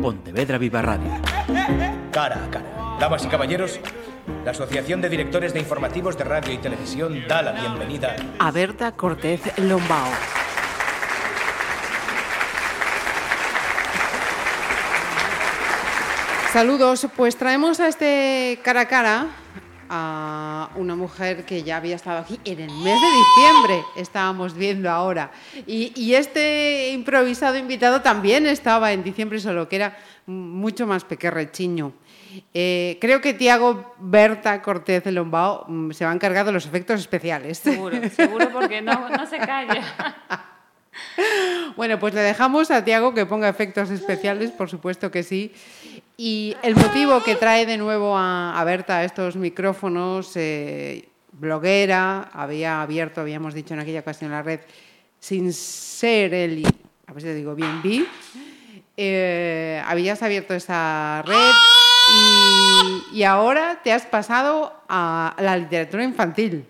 Pontevedra Viva Radio. Cara a cara. Damas y caballeros, la Asociación de Directores de Informativos de Radio y Televisión da la bienvenida a Berta Cortez Lombao. Saludos, pues traemos a este cara a cara a una mujer que ya había estado aquí en el mes de diciembre, estábamos viendo ahora. Y, este improvisado invitado también estaba en diciembre, solo que era mucho más pequerrechiño. Eh, creo que Tiago Berta Cortés de Lombao mm, se va a encargar de los efectos especiales. Seguro, seguro porque no, no se calla. Bueno, pues le dejamos a Tiago que ponga efectos especiales, por supuesto que sí. Y el motivo que trae de nuevo a, Berta a estos micrófonos, eh, bloguera, había abierto, habíamos dicho en aquella ocasión la red, sin ser él, a ver si digo bien, vi, eh, habías abierto esa red y ahora te has pasado a la literatura infantil.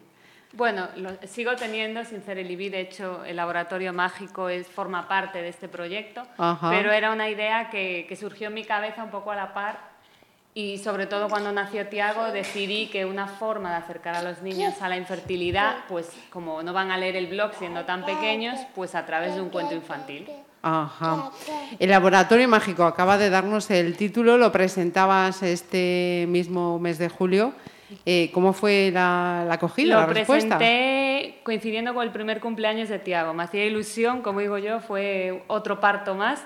Bueno, lo, sigo teniendo sin ser el IBI, de hecho el laboratorio mágico es, forma parte de este proyecto, pero era una idea que, que, surgió en mi cabeza un poco a la par y sobre todo cuando nació Tiago decidí que una forma de acercar a los niños a la infertilidad, pues como no van a leer el blog siendo tan pequeños, pues a través de un cuento infantil. Ajá. El laboratorio mágico acaba de darnos el título, lo presentabas este mismo mes de julio. Eh, ¿Cómo fue la, acogida, Lo presenté coincidiendo con el primer cumpleaños de Tiago. Me hacía ilusión, como digo yo, fue otro parto más.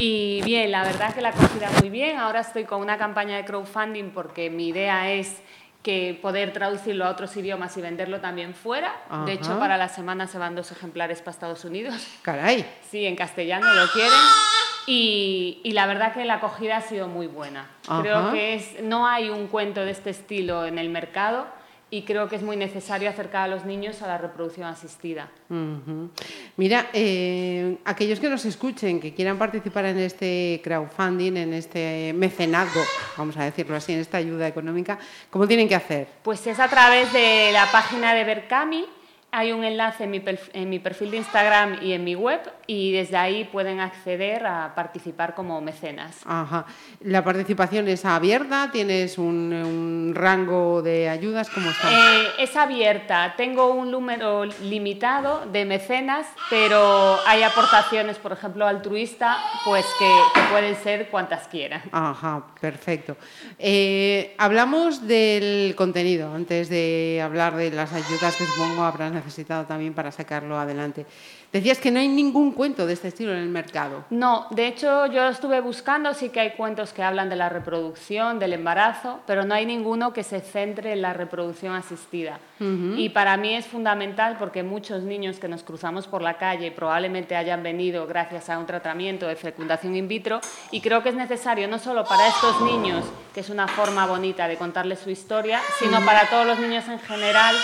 Y bien, la verdad que la acogida muy bien. Ahora estoy con una campaña de crowdfunding porque mi idea es que poder traducirlo a otros idiomas y venderlo también fuera. De hecho, para la semana se van dos ejemplares para Estados Unidos. Caray. Sí, en castellano lo quieren. Y, la verdad que la acogida ha sido muy buena. Creo que es, no hay un cuento de este estilo en el mercado y creo que es muy necesario acercar a los niños a la reproducción asistida. Mira, eh, aquellos que nos escuchen, que quieran participar en este crowdfunding, en este mecenazgo, vamos a decirlo así, en esta ayuda económica, ¿cómo tienen que hacer? Pues es a través de la página de Berkami, hay un enlace en mi, perfil, de Instagram y en mi web y desde ahí pueden acceder a participar como mecenas. Ajá. ¿La participación es abierta? ¿Tienes un, rango de ayudas? ¿Cómo está? Eh, es abierta. Tengo un número limitado de mecenas, pero hay aportaciones, por ejemplo, altruista, pues que, pueden ser cuantas quieran. Ajá, perfecto. Eh, hablamos del contenido antes de hablar de las ayudas que supongo habrán necesitado también para sacarlo adelante. Decías que no hay ningún cuento de este estilo en el mercado. No, de hecho yo estuve buscando, sí que hay cuentos que hablan de la reproducción, del embarazo, pero no hay ninguno que se centre en la reproducción asistida. Y para mí es fundamental porque muchos niños que nos cruzamos por la calle probablemente hayan venido gracias a un tratamiento de fecundación in vitro y creo que es necesario no solo para estos niños, que es una forma bonita de contarles su historia, sino para todos los niños en general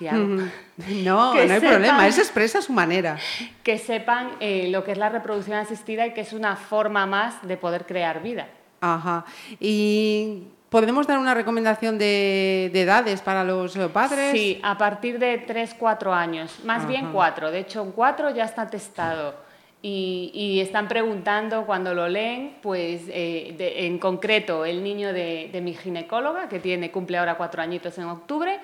no, no hay problema, él se expresa a su manera. Que sepan eh, lo que es la reproducción asistida y que es una forma más de poder crear vida. Ajá. Y ¿Podemos dar una recomendación de, edades para los padres? Sí, a partir de 3, 4 años, más bien 4. De hecho, en 4 ya está testado. Y, están preguntando cuando lo leen, pues eh, en concreto el niño de, de, mi ginecóloga, que tiene, cumple ahora cuatro añitos en octubre,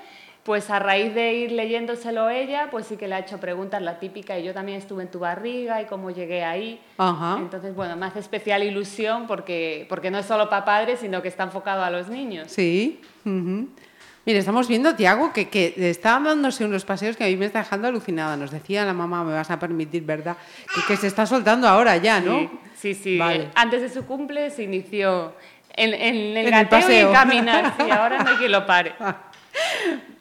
pues a raíz de ir leyéndoselo ella, pues sí que le ha hecho preguntas la típica, y yo también estuve en tu barriga y cómo llegué ahí. Entonces, bueno, me hace especial ilusión porque, porque no es solo para padres, sino que está enfocado a los niños. Sí. Mire, estamos viendo, Tiago, que, que está dándose unos paseos que a mí me está dejando alucinada. Nos decía la mamá, me vas a permitir, ¿verdad? Que, se está soltando ahora ya, ¿no? Sí, sí. Antes de su cumple se inició en, el, en el paseo. y caminar, y ahora no hay quien lo pare.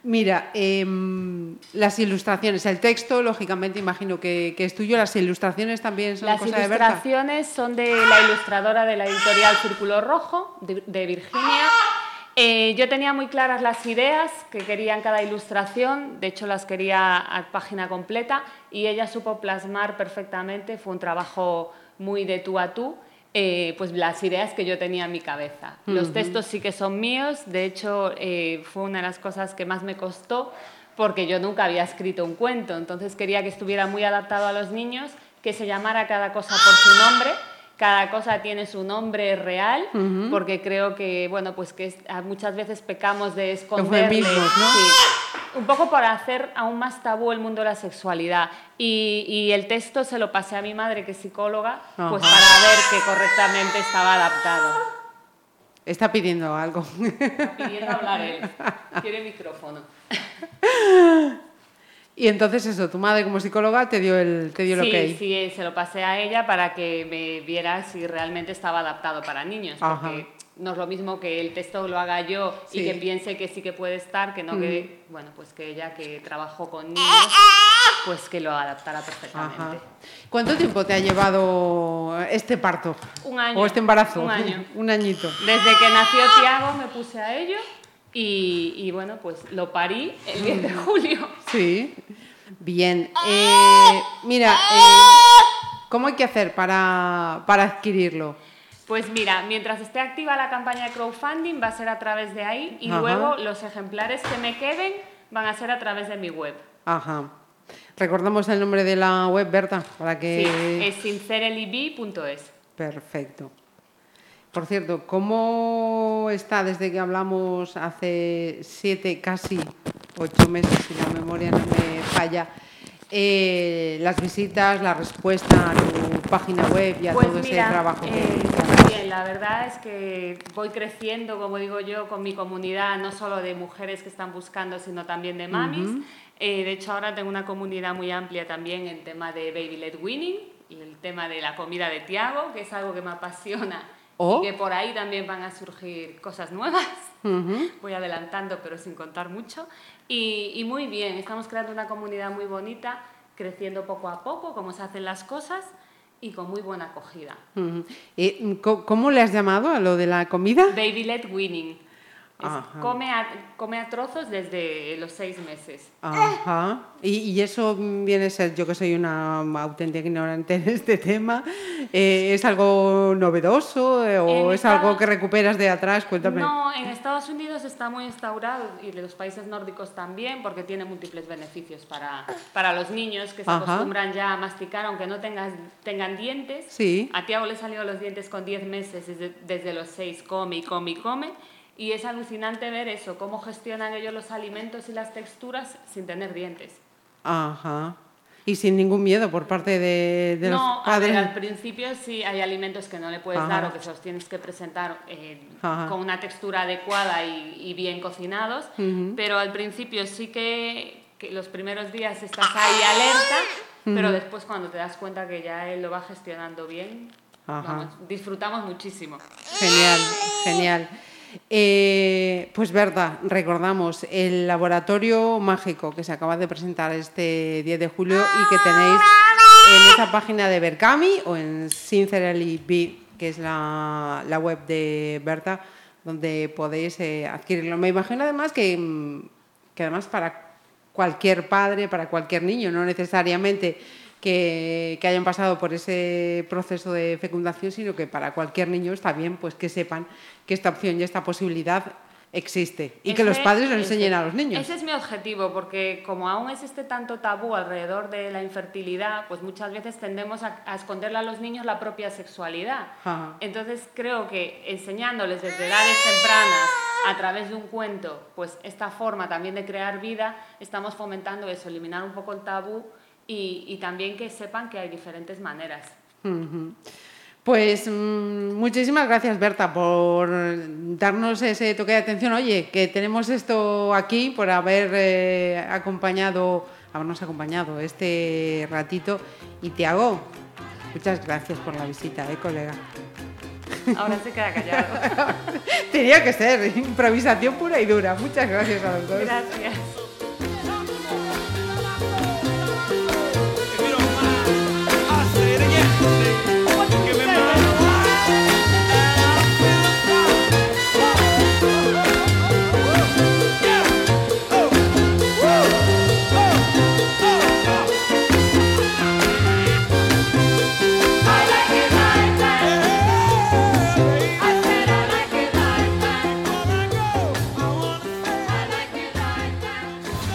Mira, em, las ilustraciones, el texto, lógicamente, imagino que, es tuyo. Las ilustraciones también son las cosa de Las ilustraciones son de la ilustradora de la editorial Círculo Rojo, de, Virginia. Eh, yo tenía muy claras las ideas que quería en cada ilustración, de hecho las quería a página completa y ella supo plasmar perfectamente, fue un trabajo muy de tú a tú eh, pues las ideas que yo tenía en mi cabeza. Los textos sí que son míos, de hecho eh, fue una de las cosas que más me costó porque yo nunca había escrito un cuento, entonces quería que estuviera muy adaptado a los niños, que se llamara cada cosa por su nombre cada cosa tiene su nombre real, porque creo que, bueno, pues que muchas veces pecamos de esconderle. ¿no? Un poco para hacer aún más tabú el mundo de la sexualidad. Y, el texto se lo pasé a mi madre, que es psicóloga, pues para ver que correctamente estaba adaptado. Está pidiendo algo. Está pidiendo hablar él. Quiere micrófono. Y entonces eso, tu madre como psicóloga te dio el, te dio sí, ok. Sí, se lo pasé a ella para que me viera si realmente estaba adaptado para niños. Porque no es lo mismo que el texto lo haga yo y que piense que sí que puede estar, que no que, bueno, pues que ella que trabajó con niños, pues que lo adaptara perfectamente. ¿Cuánto tiempo te ha llevado este parto? Un año. ¿O este embarazo? Un año. un añito. Desde que nació Tiago me puse a ello y, bueno, pues lo parí el 10 de julio. Sí, bien. Eh, mira, eh, ¿cómo hay que hacer para, para adquirirlo? Pues mira, mientras esté activa la campaña de crowdfunding va a ser a través de ahí y luego los ejemplares que me queden van a ser a través de mi web. Ajá. Recordamos el nombre de la web, Berta, para que... Sí, es. Perfecto. Por cierto, ¿cómo está desde que hablamos hace siete, casi ocho meses, si la memoria no me falla, eh, las visitas, la respuesta a tu página web y a pues todo ese trabajo? Eh, bien, la verdad es que voy creciendo, como digo yo, con mi comunidad, no solo de mujeres que están buscando, sino también de mamis. Eh, de hecho, ahora tengo una comunidad muy amplia también en tema de Baby Led Winning, el tema de la comida de Tiago, que es algo que me apasiona y que por ahí también van a surgir cosas nuevas. Voy adelantando, pero sin contar mucho. Y, muy bien, estamos creando una comunidad muy bonita, creciendo poco a poco, como se hacen las cosas y con muy buena acogida. ¿Cómo le has llamado a lo de la comida? Baby led winning come, a, come a trozos desde los seis meses. Ajá. Y, eso viene a ser, yo que soy una auténtica ignorante en este tema, eh, ¿es algo novedoso eh, o es algo que recuperas de atrás? Cuéntame. No, en Estados Unidos está muy instaurado y en los países nórdicos también porque tiene múltiples beneficios para, para los niños que se acostumbran ya a masticar aunque no tengan, tengan dientes. Sí. A Tiago le salió los dientes con 10 meses, desde, desde los 6 come y come y come y es alucinante ver eso, cómo gestionan ellos los alimentos y las texturas sin tener dientes. Ajá. Y sin ningún miedo por parte de, de los padres. No, al principio sí hay alimentos que no le puedes dar o que se los tienes que presentar eh, con una textura adecuada y, bien cocinados, pero al principio sí que, los primeros días estás ahí alerta, pero después cuando te das cuenta que ya él lo va gestionando bien, disfrutamos muchísimo. Genial, genial. Eh, pues verdad, recordamos el laboratorio mágico que se acaba de presentar este 10 de julio y que tenéis en esa página de Berkami o en Sincerely Be, que es la, web de Berta, donde podéis eh, adquirirlo. Me imagino además que, mm, que además para cualquier padre, para cualquier niño, no necesariamente que, hayan pasado por ese proceso de fecundación, sino que para cualquier niño está bien pues que sepan que esta opción y esta posibilidad existe y que los padres lo enseñen a los niños. Ese es mi objetivo, porque como aún existe tanto tabú alrededor de la infertilidad, pues muchas veces tendemos a, esconderle a los niños la propia sexualidad. Entonces creo que enseñándoles desde edades tempranas, a través de un cuento, pues esta forma también de crear vida, estamos fomentando eso, eliminar un poco el tabú y, también que sepan que hay diferentes maneras. Pues mm, muchísimas gracias, Berta, por darnos ese toque de atención. Oye, que tenemos esto aquí, por haber eh, acompañado, habernos acompañado este ratito. Y te hago muchas gracias por la visita, ¿eh, colega? Ahora se queda callado. Tenía que ser improvisación pura y dura. Muchas gracias a los dos. Gracias.